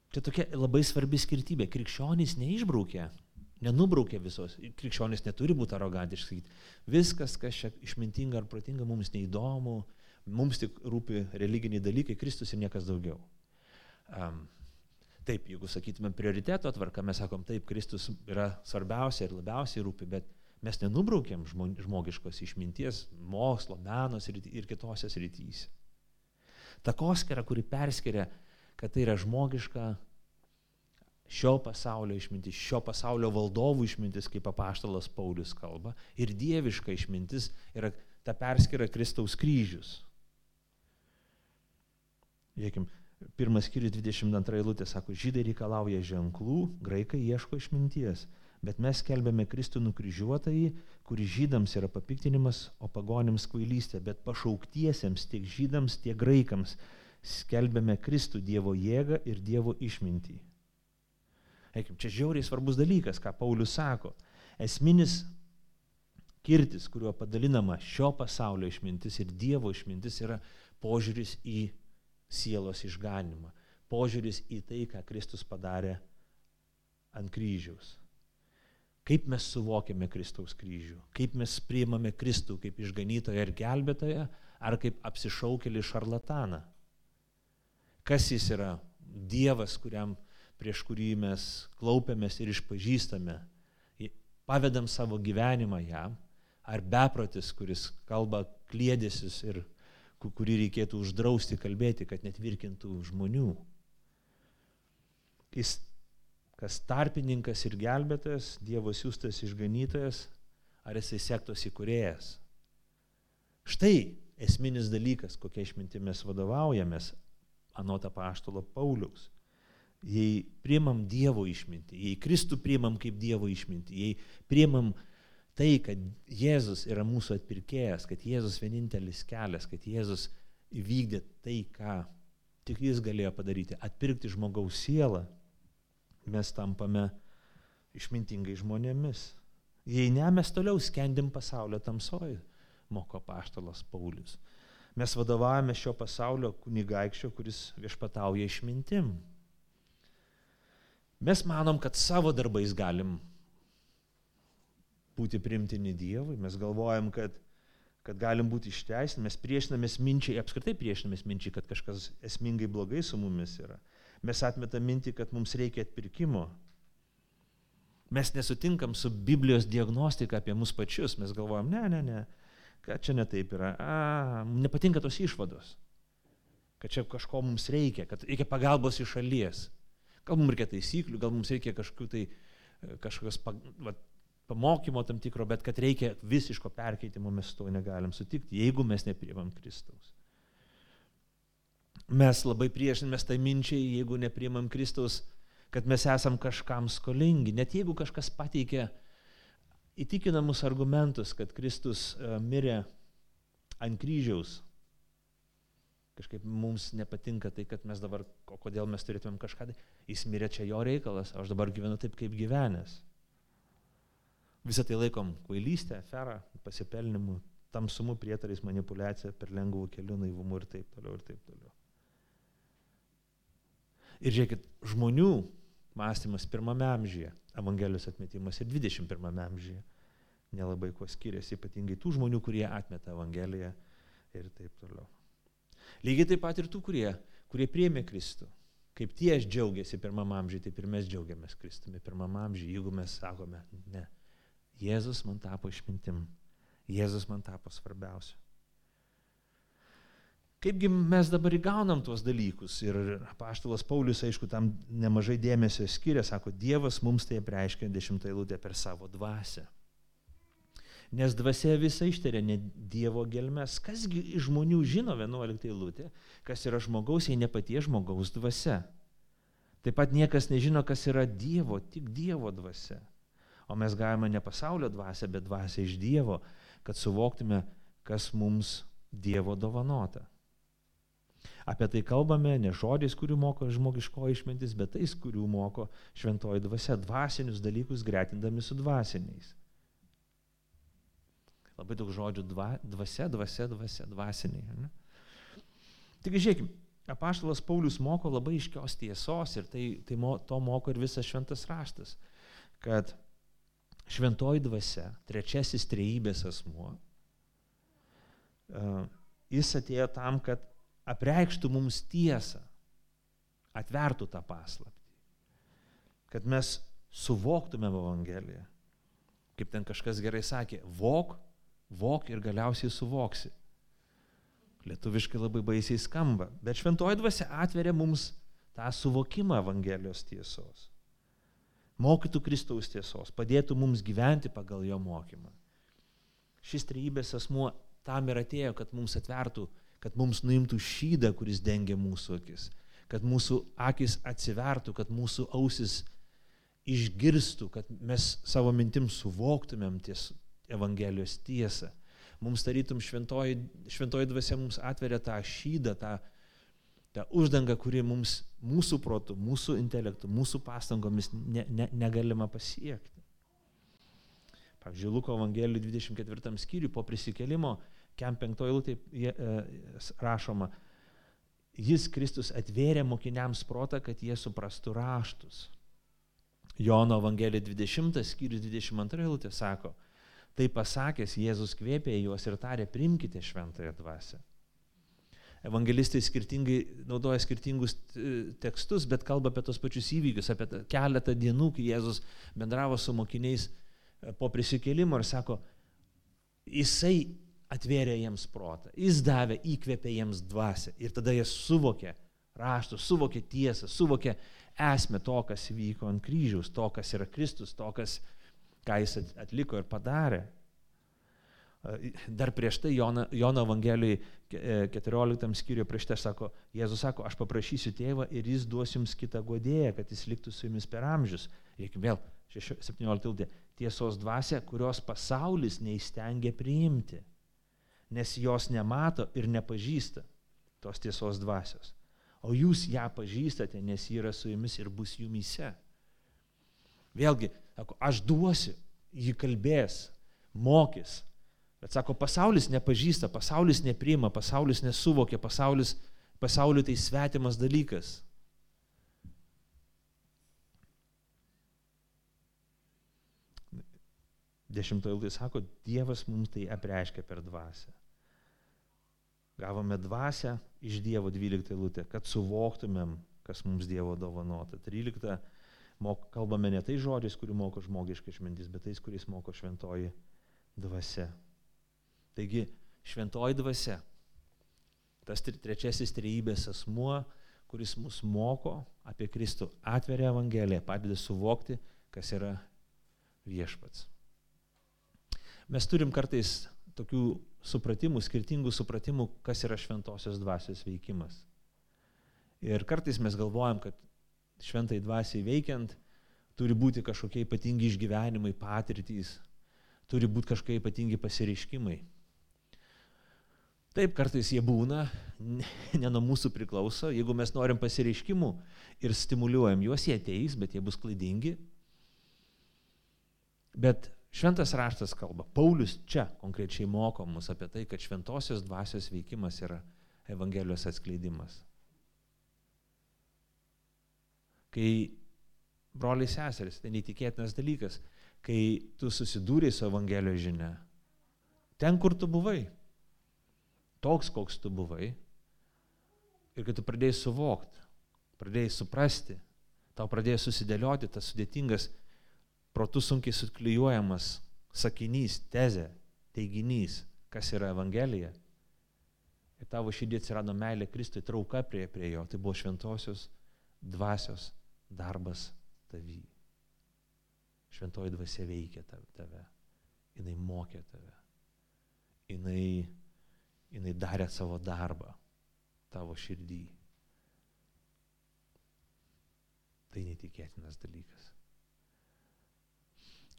čia tokia labai svarbi skirtybė. Krikščionys neišbraukė, nenubraukė visos. Krikščionys neturi būti arogantiški. Viskas, kas čia išmintinga ar protinga, mums neįdomu, mums tik rūpi religiniai dalykai, Kristus ir niekas daugiau. Um, taip, jeigu sakytume prioriteto tvarką, mes sakom, taip, Kristus yra svarbiausia ir labiausiai rūpi, bet Mes nenubraukėm žmogiškos išminties, mokslo, menos ir kitose srityse. Takoskira, kuri perskiria, kad tai yra žmogiška šio pasaulio išmintis, šio pasaulio valdovų išmintis, kaip apaštalas Paulius kalba, ir dieviška išmintis yra ta perskiria Kristaus kryžius. Žiūrėkim, pirmas skyrius 22 eilutė sako, žydai reikalauja ženklų, graikai ieško išminties bet mes skelbėme Kristų nukryžiuotąjį, kuris žydams yra papiktinimas, o pagonims kvailystė, bet pašauktiesiems tiek žydams, tiek graikams skelbėme Kristų Dievo jėgą ir Dievo išmintį. Eikim, čia žiauriai svarbus dalykas, ką Paulius sako. Esminis kirtis, kuriuo padalinama šio pasaulio išmintis ir Dievo išmintis yra požiūris į sielos išganimą, požiūris į tai, ką Kristus padarė ant kryžiaus. Kaip mes suvokiame Kristaus kryžių, kaip mes priimame Kristų kaip išganytoją ir gelbėtoją, ar kaip apsišaukėlį šarlataną. Kas jis yra? Dievas, kuriam, prieš kurį mes klaupiamės ir išpažįstame, pavedam savo gyvenimą jam, ar beprotis, kuris kalba klėdėsis ir kurį reikėtų uždrausti kalbėti, kad net virkintų žmonių. Jis kas tarpininkas ir gelbėtojas, Dievo siūstas išganytojas, ar jisai sektos įkurėjas. Štai esminis dalykas, kokia išminti mes vadovaujamės, anota paštolo Pauliaus. Jei priimam Dievo išmintį, jei Kristų priimam kaip Dievo išmintį, jei priimam tai, kad Jėzus yra mūsų atpirkėjas, kad Jėzus vienintelis kelias, kad Jėzus įvykdė tai, ką tik jis galėjo padaryti, atpirkti žmogaus sielą, mes tampame išmintingai žmonėmis. Jei ne, mes toliau skendim pasaulio tamsoj, moko paštalas Paulius. Mes vadovavome šio pasaulio kunigaikščio, kuris viešpatauja išmintim. Mes manom, kad savo darbais galim būti primtini Dievui, mes galvojam, kad, kad galim būti išteisinti, mes priešinamės minčiai, apskritai priešinamės minčiai, kad kažkas esmingai blogai su mumis yra. Mes atmetam mintį, kad mums reikia atpirkimo. Mes nesutinkam su Biblijos diagnostika apie mus pačius. Mes galvojam, ne, ne, ne, kad čia netaip yra. A, nepatinka tos išvados. Kad čia kažko mums reikia, kad reikia pagalbos iš šalies. Gal mums reikia taisyklių, gal mums reikia kažkokių tai kažkokios va, pamokymo tam tikro, bet kad reikia visiško perkeitimo, mes to negalim sutikti, jeigu mes nepriimam Kristaus. Mes labai priešinamės tai minčiai, jeigu nepriimam Kristaus, kad mes esam kažkam skolingi. Net jeigu kažkas pateikia įtikinamus argumentus, kad Kristus e, mirė ant kryžiaus, kažkaip mums nepatinka tai, kad mes dabar, kodėl mes turėtumėm kažką, jis mirė čia jo reikalas, aš dabar gyvenu taip, kaip gyvenęs. Visą tai laikom kvailystę, aferą, pasipelnimu, tamsumu, prietarais, manipulacija, per lengvų kelių, naivumu ir taip toliau ir taip toliau. Ir žiūrėkit, žmonių mąstymas pirmame amžiuje, Evangelijos atmetimas ir 21 amžiuje nelabai kuo skiriasi, ypatingai tų žmonių, kurie atmeta Evangeliją ir taip toliau. Lygiai taip pat ir tų, kurie, kurie priemė Kristų. Kaip tie džiaugiasi pirmam amžiui, taip ir mes džiaugiamės Kristumi pirmam amžiui, jeigu mes sakome, ne, Jėzus man tapo išmintim, Jėzus man tapo svarbiausiu. Kaipgi mes dabar įgaunam tuos dalykus ir apaštalas Paulius, aišku, tam nemažai dėmesio skiria, sako, Dievas mums tai apreiškia dešimtą eilutę per savo dvasę. Nes dvasia visą išteria ne Dievo gelmes. Kasgi iš žmonių žino 11 eilutė, kas yra žmogaus, jei ne paties žmogaus dvasia. Taip pat niekas nežino, kas yra Dievo, tik Dievo dvasia. O mes gavome ne pasaulio dvasę, bet dvasę iš Dievo, kad suvoktume, kas mums Dievo dovanota. Apie tai kalbame ne žodžiais, kurių moko žmogiško išmintis, bet tais, kurių moko šventoji dvasia, dvasinius dalykus gretindami su dvasiniais. Labai daug žodžių dva, dvasia, dvasia, dvasia, dvasiniai. Ne? Taigi žiūrėkime, apaštalas Paulius moko labai iškios tiesos ir tai, tai mo, to moko ir visas šventas raštas, kad šventoji dvasia, trečiasis trejybės asmuo, uh, jis atėjo tam, kad apreikštų mums tiesą, atvertų tą paslaptį, kad mes suvoktume Evangeliją. Kaip ten kažkas gerai sakė, vok, vok ir galiausiai suvoksi. Lietuviškai labai baisiai skamba, bet šventoji dvasia atveria mums tą suvokimą Evangelijos tiesos. Mokytų Kristaus tiesos, padėtų mums gyventi pagal jo mokymą. Šis trejybės asmuo tam ir atėjo, kad mums atvertų kad mums nuimtų šydą, kuris dengia mūsų akis, kad mūsų akis atsivertų, kad mūsų ausis išgirstų, kad mes savo mintim suvoktumėm ties Evangelijos tiesą. Mums tarytum šventoji, šventoji dvasia mums atveria tą šydą, tą, Ta uždanga, kuri mums, mūsų protų, mūsų intelektų, mūsų pastangomis ne, ne, negalima pasiekti. Pavyzdžiui, Luko Evangelijų 24 skyriui po prisikelimo, kem penktoje lūtė e, rašoma, jis Kristus atvėrė mokiniams protą, kad jie suprastų raštus. Jono Evangelija 20 skyrius 22 eilutė sako, tai pasakęs Jėzus kvėpė juos ir tarė, primkite šventąją dvasę. Evangelistai skirtingai naudoja skirtingus e, tekstus, bet kalba apie tos pačius įvykius, apie keletą dienų, kai Jėzus bendravo su mokiniais e, po prisikėlimo ir sako, jisai atvėrė jiems protą, jis davė, įkvėpė jiems dvasę ir tada jie suvokė raštus, suvokė tiesą, suvokė esmę to, kas vyko ant kryžiaus, to, kas yra Kristus, to, kas, ką jis atliko ir padarė. Dar prieš tai Jono, Jono Evangelijai 14 skyriuje prieš tai sako, Jėzus sako, aš paprašysiu tėvą ir jis duos jums kitą godėją, kad jis liktų su jumis per amžius. Reikia vėl 17 ildė. Tiesos dvasia, kurios pasaulis neįstengia priimti, nes jos nemato ir nepažįsta tos tiesos dvasios o jūs ją pažįstate, nes ji yra su jumis ir bus jumise. Vėlgi, sako, aš duosiu, ji kalbės, mokys. Bet sako, pasaulis nepažįsta, pasaulis nepriima, pasaulis nesuvokia, pasaulis, pasauliu tai svetimas dalykas. Dešimtoje eilutėje sako, Dievas mums tai apreiškia per dvasę. Gavome dvasę iš Dievo 12 eilutė, kad suvoktumėm, kas mums Dievo dovanota. 13 mok, kalbame ne tai žodžiais, kurių moko žmogiška išmintis, bet tais, kuriais moko šventoji dvasia. Taigi, šventoji dvasia, tas trečiasis trejybės asmuo, kuris mus moko apie Kristų, atveria Evangeliją, padeda suvokti, kas yra viešpats. Mes turim kartais tokių supratimų, skirtingų supratimų, kas yra šventosios dvasios veikimas. Ir kartais mes galvojam, kad šventai dvasiai veikiant turi būti kažkokie ypatingi išgyvenimai, patirtys, turi būti kažkokie ypatingi pasireiškimai. Taip, kartais jie būna, ne nuo mūsų priklauso, jeigu mes norim pasireiškimų ir stimuliuojam juos, jie ateis, bet jie bus klaidingi. Bet Šventas raštas kalba, Paulius čia konkrečiai moko mus apie tai, kad šventosios dvasios veikimas yra Evangelijos atskleidimas. Kai broliai seseris, tai neįtikėtinas dalykas, kai tu susidūrei su Evangelijos žinia, ten, kur tu buvai, toks, koks tu buvai, ir kad tu pradėjai suvokti, pradėjai suprasti, tau pradėjo susidėlioti tas sudėtingas protų sunkiai suklyjuojamas sakinys, tezė, teiginys, kas yra Evangelija. Ir tavo širdį atsirado meilė Kristui, trauka prie, prie jo. Tai buvo šventosios dvasios darbas tavy. Šventoji dvasia veikia tave. Jis mokė tave. Jis, jis darė savo darbą tavo širdį. Tai netikėtinas dalykas.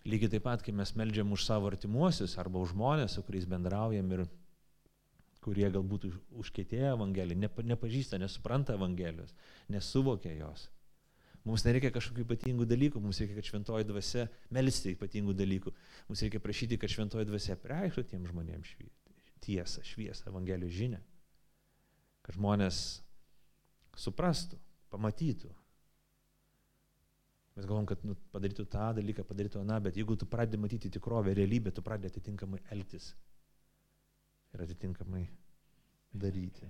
Lygiai taip pat, kai mes melžiam už savo artimuosius arba už žmonės, su kuriais bendraujam ir kurie galbūt užkėtėja Evangeliją, nepa, nepažįsta, nesupranta Evangelijos, nesuvokia jos. Mums nereikia kažkokių ypatingų dalykų, mums reikia, kad šventoji dvasia melsti ypatingų dalykų. Mums reikia prašyti, kad šventoji dvasia preikštų tiem žmonėms tiesą, šviesą, Evangelijos žinę. Kad žmonės suprastų, pamatytų, Mes galvom, kad nu, padarytų tą dalyką, padarytų aną, bet jeigu tu pradedi matyti tikrovę, realybę, tu pradedi atitinkamai elgtis ir atitinkamai daryti.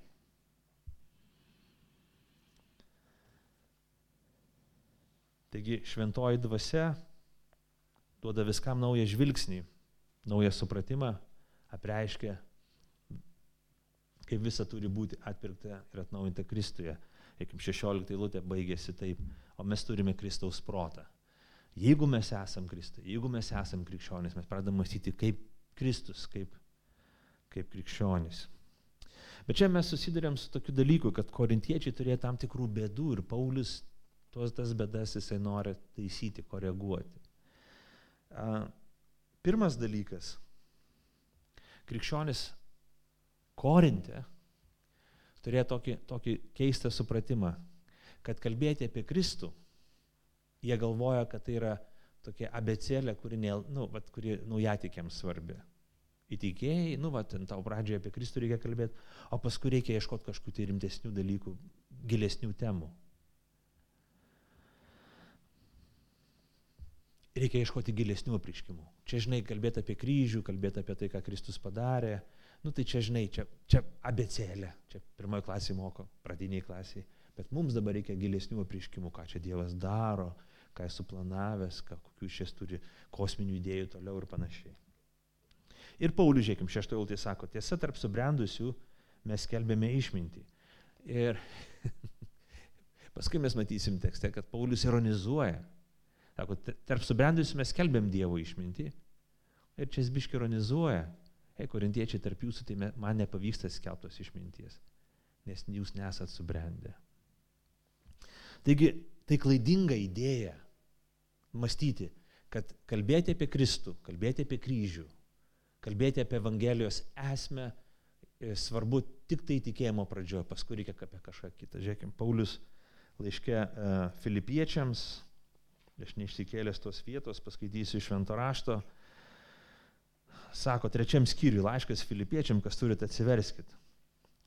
Taigi šventoji dvasia duoda viskam naują žvilgsnį, naują supratimą, apreiškia, kaip visa turi būti atpirkta ir atnaujinta Kristuje. Kaip 16 eilutė baigėsi taip o mes turime Kristaus protą. Jeigu mes esam Kristai, jeigu mes esam krikščionys, mes pradedame mąstyti kaip Kristus, kaip, kaip krikščionys. Bet čia mes susidurėm su tokiu dalyku, kad korintiečiai turėjo tam tikrų bėdų ir Paulius tuos tas bėdas jisai nori taisyti, koreguoti. Pirmas dalykas. Krikščionis Korinte turėjo tokį, tokį keistą supratimą, kad kalbėti apie Kristų, jie galvoja, kad tai yra tokia abecėlė, kuri, ne, nu, vat, kuri naujatikiams svarbi. Įtikėjai, nu, va, ten tau pradžioje apie Kristų reikia kalbėti, o paskui reikia ieškoti kažkokių tai rimtesnių dalykų, gilesnių temų. Reikia ieškoti gilesnių apriškimų. Čia, žinai, kalbėti apie kryžių, kalbėti apie tai, ką Kristus padarė, nu tai čia, žinai, čia, čia abecėlė, čia pirmoji klasė moko, pradiniai klasiai, bet mums dabar reikia gilesnių apriškimų, ką čia Dievas daro, ką jis suplanavęs, ką, kokių šis turi kosminių idėjų toliau ir panašiai. Ir Paulius, žiūrėkim, šeštoje eilutėje sako, tiesa, tarp subrendusių mes kelbėme išmintį. Ir (laughs) paskui mes matysim tekste, kad Paulius ironizuoja. Sako, tarp subrendusių mes kelbėm Dievo išmintį. Ir čia jis biški ironizuoja. Hei, korintiečiai, tarp jūsų tai man nepavyksta skelbtos išminties, nes jūs nesat subrendę. Taigi, tai klaidinga idėja mąstyti, kad kalbėti apie Kristų, kalbėti apie kryžių, kalbėti apie Evangelijos esmę e, svarbu tik tai tikėjimo pradžioje, paskui reikia apie kažką kitą. Žiūrėkime, Paulius laiškė uh, filipiečiams, aš neišsikėlęs tos vietos, paskaitysiu švento rašto, sako trečiam skyriui laiškas filipiečiam, kas turite atsiverskit.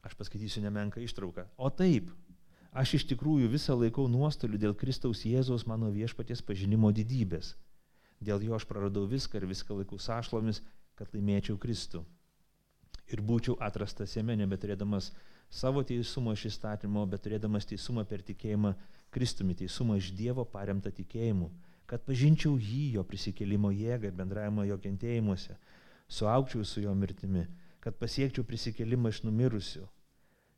Aš paskaitysiu nemenką ištrauką. O taip, aš iš tikrųjų visą laikau nuostolių dėl Kristaus Jėzaus mano viešpaties pažinimo didybės. Dėl jo aš praradau viską ir viską laikau sašlomis, kad laimėčiau Kristų. Ir būčiau atrastas jame, nebeturėdamas savo teisumo iš įstatymo, bet turėdamas teisumą per tikėjimą Kristumi, teisumą iš Dievo paremtą tikėjimu, kad pažinčiau jį, jo prisikėlimo jėgą ir bendravimą jo kentėjimuose, suaukčiau su jo mirtimi, kad pasiekčiau prisikėlimą iš numirusių.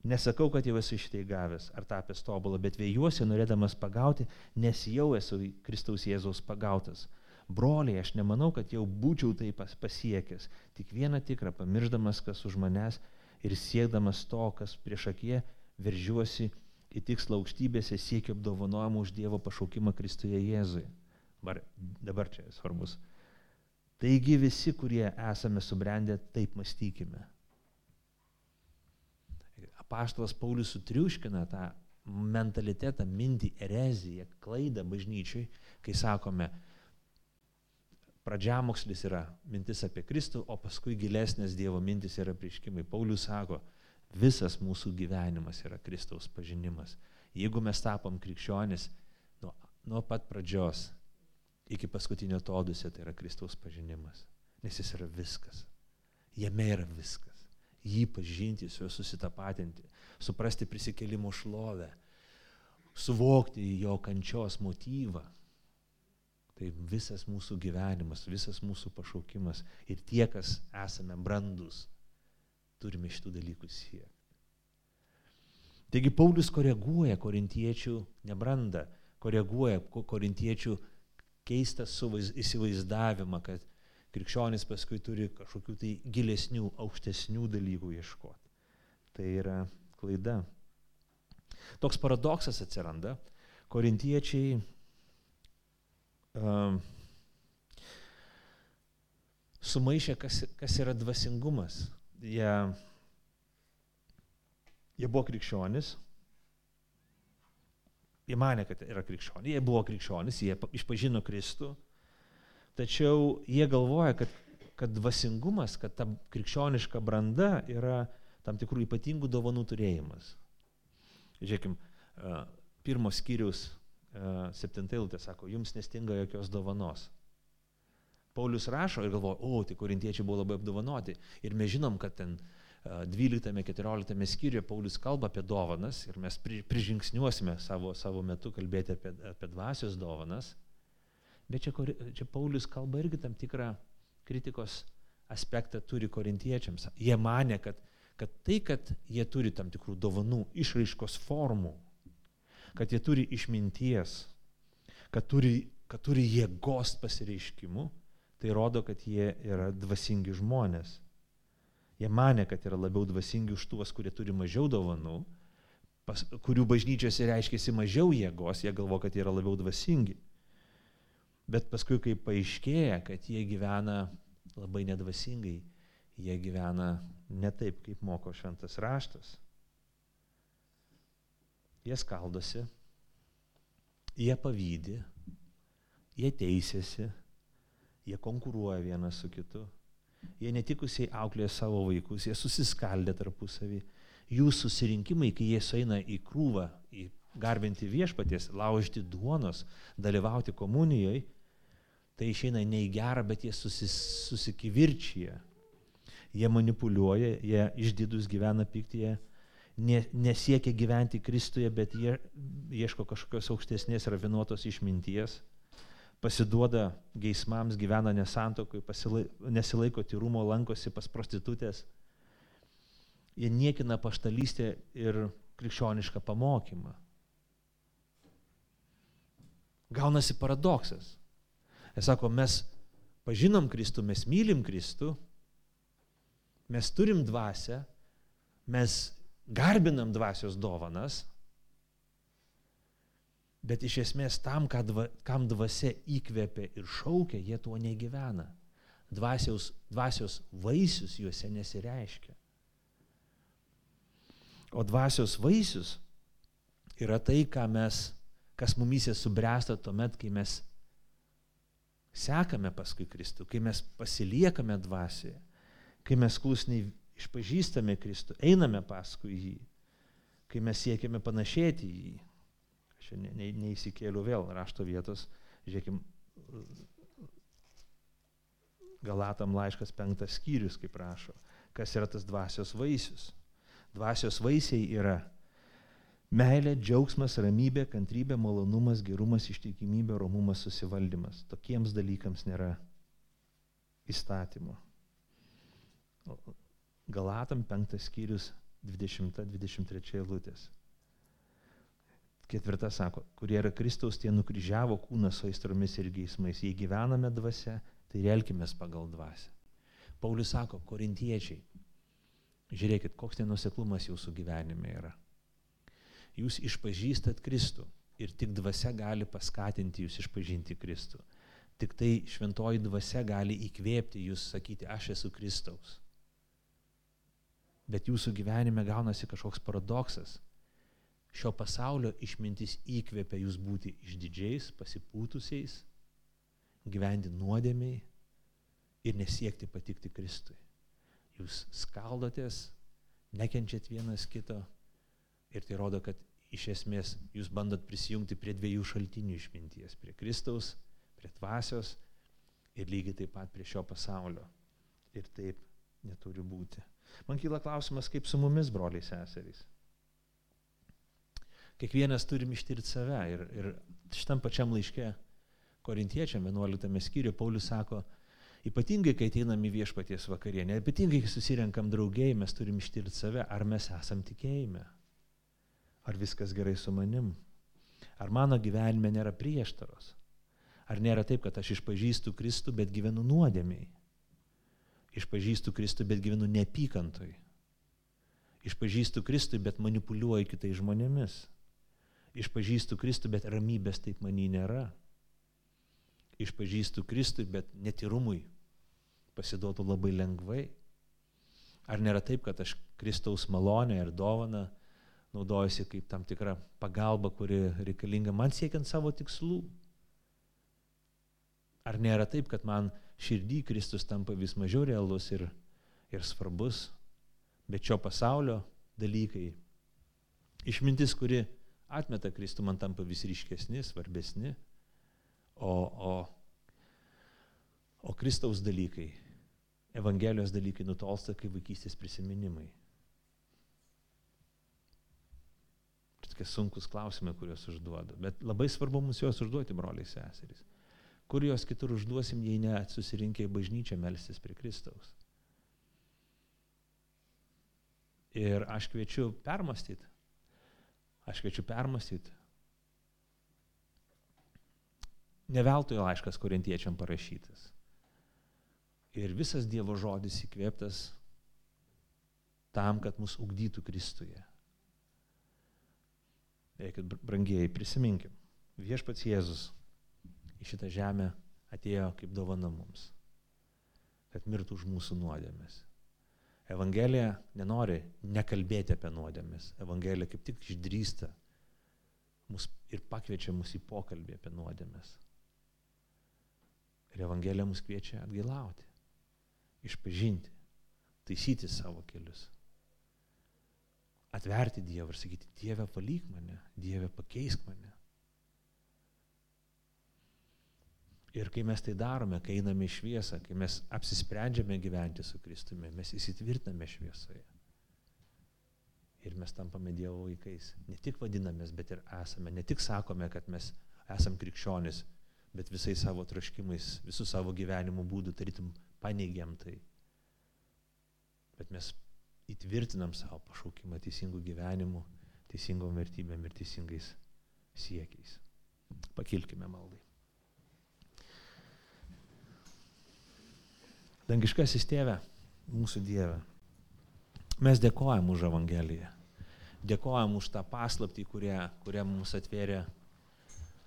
Nesakau, kad jau esu šitai gavęs ar tapęs tobulą, bet vėjuosi norėdamas pagauti, nes jau esu Kristaus Jėzaus pagautas. Broliai, aš nemanau, kad jau būčiau tai pasiekęs, tik vieną tikrą, pamirždamas, kas už manęs ir siekdamas to, kas prieš akie, veržiuosi į tikslą aukštybėse, siekiu apdovanojimų už Dievo pašaukimą Kristuje Jėzui. Dabar, dabar čia svarbus. Mm Taigi visi, kurie esame subrendę, taip mąstykime. Apaštalas Paulius sutriuškina tą mentalitetą, mintį, ereziją, klaidą bažnyčiui, kai sakome, pradžiamokslis yra mintis apie Kristų, o paskui gilesnės Dievo mintis yra prieškimai. Paulius sako, visas mūsų gyvenimas yra Kristaus pažinimas. Jeigu mes tapom krikščionis nuo, nuo pat pradžios, iki paskutinio todusio, tai yra Kristaus pažinimas. Nes jis yra viskas. Jame yra viskas. Jį pažinti, su juo susitapatinti, suprasti prisikėlimo šlovę, suvokti jo kančios motyvą. Tai visas mūsų gyvenimas, visas mūsų pašaukimas ir tie, kas esame brandus, turime šitų dalykų siekti. Taigi Paulius koreguoja korintiečių nebrandą, koreguoja korintiečių keistą įsivaizdavimą, kad krikščionis paskui turi kažkokių tai gilesnių, aukštesnių dalykų ieškoti. Tai yra klaida. Toks paradoksas atsiranda. Korintiečiai um, sumaišė, kas, kas yra dvasingumas. Jie, jie buvo krikščionis, Jie mane, kad yra krikščionys, jie buvo krikščionys, jie išpažino Kristų, tačiau jie galvoja, kad, kad dvasingumas, kad ta krikščioniška branda yra tam tikrų ypatingų dovanų turėjimas. Žiūrėkim, pirmos skyrius septintai eilutė sako, jums nestinga jokios dovanos. Paulius rašo ir galvoja, o, tai korintiečiai buvo labai apdovanoti. Ir mes žinom, kad ten uh, 12-14 skyriuje Paulius kalba apie dovanas ir mes prižingsniuosime savo, savo metu kalbėti apie, apie dvasios dovanas. Bet čia, čia Paulius kalba irgi tam tikrą kritikos aspektą turi korintiečiams. Jie mane, kad, kad tai, kad jie turi tam tikrų dovanų, išraiškos formų, kad jie turi išminties, kad turi, kad turi jėgos pasireiškimų, tai rodo, kad jie yra dvasingi žmonės. Jie mane, kad yra labiau dvasingi už tuos, kurie turi mažiau dovanų, pas, kurių bažnyčiose reiškiasi mažiau jėgos, jie galvo, kad jie yra labiau dvasingi. Bet paskui, kai paaiškėja, kad jie gyvena labai nedvasingai, jie gyvena ne taip, kaip moko šventas raštas. jie skaldosi, jie pavydė, jie teisėsi, jie konkuruoja vienas su kitu, jie netikusiai auklėja savo vaikus, jie susiskaldė tarpusavį. Jų susirinkimai, kai jie sueina į krūvą, į garbinti viešpaties, laužti duonos, dalyvauti komunijoje, tai išeina ne į gerą, bet jie susis, susikivirčyje. Jie manipuliuoja, jie išdidus gyvena piktyje, nesiekia gyventi Kristuje, bet jie ieško kažkokios aukštesnės rafinuotos išminties pasiduoda geismams, gyvena nesantokui, nesilaiko tyrumo, lankosi pas prostitutės. Jie niekina paštalystę ir krikščionišką pamokymą. Gaunasi paradoksas. Jis sako, mes pažinom Kristų, mes mylim Kristų, mes turim dvasę, mes garbinam dvasios dovanas, Bet iš esmės tam, dva, kam dvasia įkvėpia ir šaukia, jie tuo negyvena. Dvasiaus, dvasios vaisius juose nesireiškia. O dvasios vaisius yra tai, mes, kas mumise subręsta tuomet, kai mes sekame paskui Kristų, kai mes pasiliekame dvasioje, kai mes klusniai išpažįstame Kristų, einame paskui jį, kai mes siekiame panašėti į jį. Čia ne, ne, neįsikėliau vėl rašto vietos. Žiūrėkim, Galatam laiškas penktas skyrius, kaip rašo. Kas yra tas dvasios vaisius? Dvasios vaisiai yra meilė, džiaugsmas, ramybė, kantrybė, malonumas, gerumas, ištikimybė, romumas, susivaldymas. Tokiems dalykams nėra įstatymo. Galatam penktas skyrius 20-23 eilutės. Ketvirta sako, kurie yra Kristaus, tie nukryžiavo kūną su aistromis ir geismais. Jei gyvename dvasia, tai elkime pagal dvasę. Paulius sako, korintiečiai, žiūrėkit, koks nenuseklumas jūsų gyvenime yra. Jūs išpažįstat Kristų ir tik dvasia gali paskatinti jūs išpažinti Kristų. Tik tai šventoji dvasia gali įkvėpti jūs sakyti, aš esu Kristaus. Bet jūsų gyvenime gaunasi kažkoks paradoksas šio pasaulio išmintis įkvepia jūs būti išdidžiais, pasipūtusiais, gyventi nuodėmiai ir nesiekti patikti Kristui. Jūs skaldotės, nekenčiat vienas kito ir tai rodo, kad iš esmės jūs bandot prisijungti prie dviejų šaltinių išminties - prie Kristaus, prie dvasios ir lygiai taip pat prie šio pasaulio. Ir taip neturi būti. Man kyla klausimas, kaip su mumis, broliai seserys kiekvienas turim ištirti save. Ir, ir šitam pačiam laiške korintiečiam 11 skyriuje Paulius sako, ypatingai kai ateinam į viešpaties vakarienę, ypatingai kai susirenkam draugiai, mes turim ištirti save, ar mes esam tikėjime, ar viskas gerai su manim, ar mano gyvenime nėra prieštaros, ar nėra taip, kad aš išpažįstu Kristų, bet gyvenu nuodėmiai, išpažįstu Kristų, bet gyvenu neapykantoj, išpažįstu Kristų, bet manipuliuoju kitais žmonėmis Išpažįstu Kristų, bet ramybės taip manį nėra. Išpažįstu Kristui, bet netirumui pasiduotų labai lengvai. Ar nėra taip, kad aš Kristaus malonę ir dovaną naudojusi kaip tam tikra pagalba, kuri reikalinga man siekiant savo tikslų? Ar nėra taip, kad man širdį Kristus tampa vis mažiau realus ir, ir svarbus, bet šio pasaulio dalykai, išmintis, kuri atmeta Kristų, man tampa vis ryškesni, svarbesni, o, o, o Kristaus dalykai, Evangelijos dalykai nutolsta kaip vaikystės prisiminimai. Tokie sunkus klausimai, kuriuos užduodu, bet labai svarbu mums juos užduoti, broliai seserys. Kur juos kitur užduosim, jei ne susirinkę į bažnyčią melstis prie Kristaus. Ir aš kviečiu permastyti Aš kviečiu permastyti. Neveltui laiškas korintiečiam parašytas. Ir visas Dievo žodis įkvėptas tam, kad mus ugdytų Kristuje. Eikit, brangieji, prisiminkim. Viešpats Jėzus į šitą žemę atėjo kaip dovana mums, kad mirtų už mūsų nuodėmės. Evangelija nenori nekalbėti apie nuodėmis. Evangelija kaip tik išdrįsta mus ir pakviečia mus į pokalbį apie nuodėmės. Ir Evangelija mus kviečia atgailauti, išpažinti, taisyti savo kelius. Atverti Dievą ir sakyti, Dieve valyk mane, Dieve pakeisk mane. Ir kai mes tai darome, kai einame į šviesą, kai mes apsisprendžiame gyventi su Kristumi, mes įsitvirtiname šviesoje. Ir mes tampame Dievo vaikais. Ne tik vadinamės, bet ir esame. Ne tik sakome, kad mes esame krikščionis, bet visais savo troškimais, visų savo gyvenimo būdų tarytum paneigiam tai. Bet mes įtvirtinam savo pašaukimą teisingų gyvenimų, teisingom vertybėm ir teisingais siekiais. Pakilkime maldai. Dangiškasis tėve, mūsų Dieve, mes dėkojam už Evangeliją. Dėkojam už tą paslaptį, kurią, kurią mums atvėrė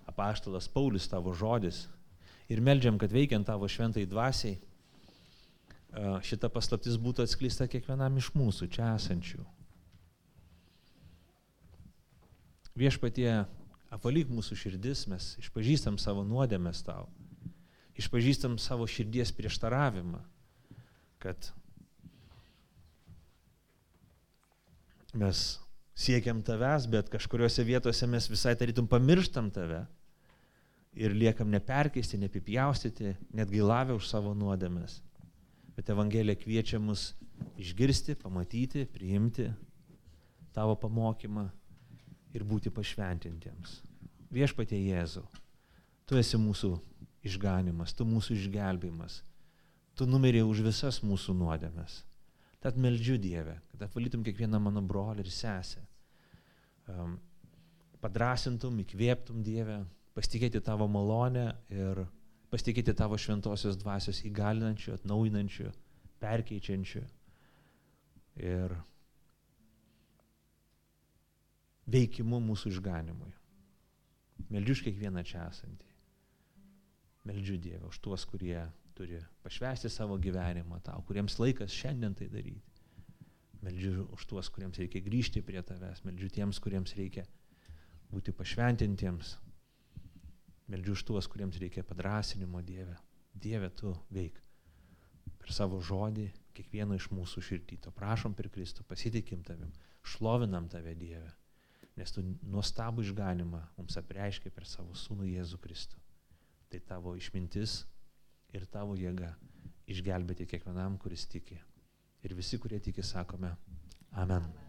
apaštalas Paulius tavo žodis. Ir melžiam, kad veikiant tavo šventai dvasiai, šita paslaptis būtų atskleista kiekvienam iš mūsų čia esančių. Viešpatie, apvalyk mūsų širdis, mes išpažįstam savo nuodėmės tau, išpažįstam savo širdies prieštaravimą, kad mes siekiam tavęs, bet kažkuriuose vietose mes visai tarytum pamirštam tave ir liekam neperkeisti, nepipjaustyti, net gailavę už savo nuodėmes. Bet Evangelija kviečia mus išgirsti, pamatyti, priimti tavo pamokymą ir būti pašventintiems. Viešpatie Jėzau, tu esi mūsų išganimas, tu mūsų išgelbimas, tu numerėjai už visas mūsų nuodėmes. Tad meldžiu Dievę, kad apvalytum kiekvieną mano brolį ir sesę. Um, padrasintum, įkvėptum Dievę, pasitikėti tavo malonę ir pasitikėti tavo šventosios dvasios įgalinančių, atnaujinančių, perkeičiančių. Ir veikimu mūsų išganimui. Meldžiu už kiekvieną čia esantį. Meldžiu Dievą už tuos, kurie turi pašvesti savo gyvenimą tau, kuriems laikas šiandien tai daryti. Meldžiu už tuos, kuriems reikia grįžti prie tavęs, meldžiu tiems, kuriems reikia būti pašventintiems, Meldžiu už tuos, kuriems reikia padrasinimo Dieve. Dieve, tu veik per savo žodį kiekvieno iš mūsų širdį. To prašom per Kristų, pasitikim tavim, šlovinam tave Dieve, nes tu nuostabų išganimą mums apreiškia per savo sūnų Jėzų Kristų. Tai tavo išmintis ir tavo jėga išgelbėti kiekvienam, kuris tiki. Ir visi, kurie tiki, sakome, Amen. Amen.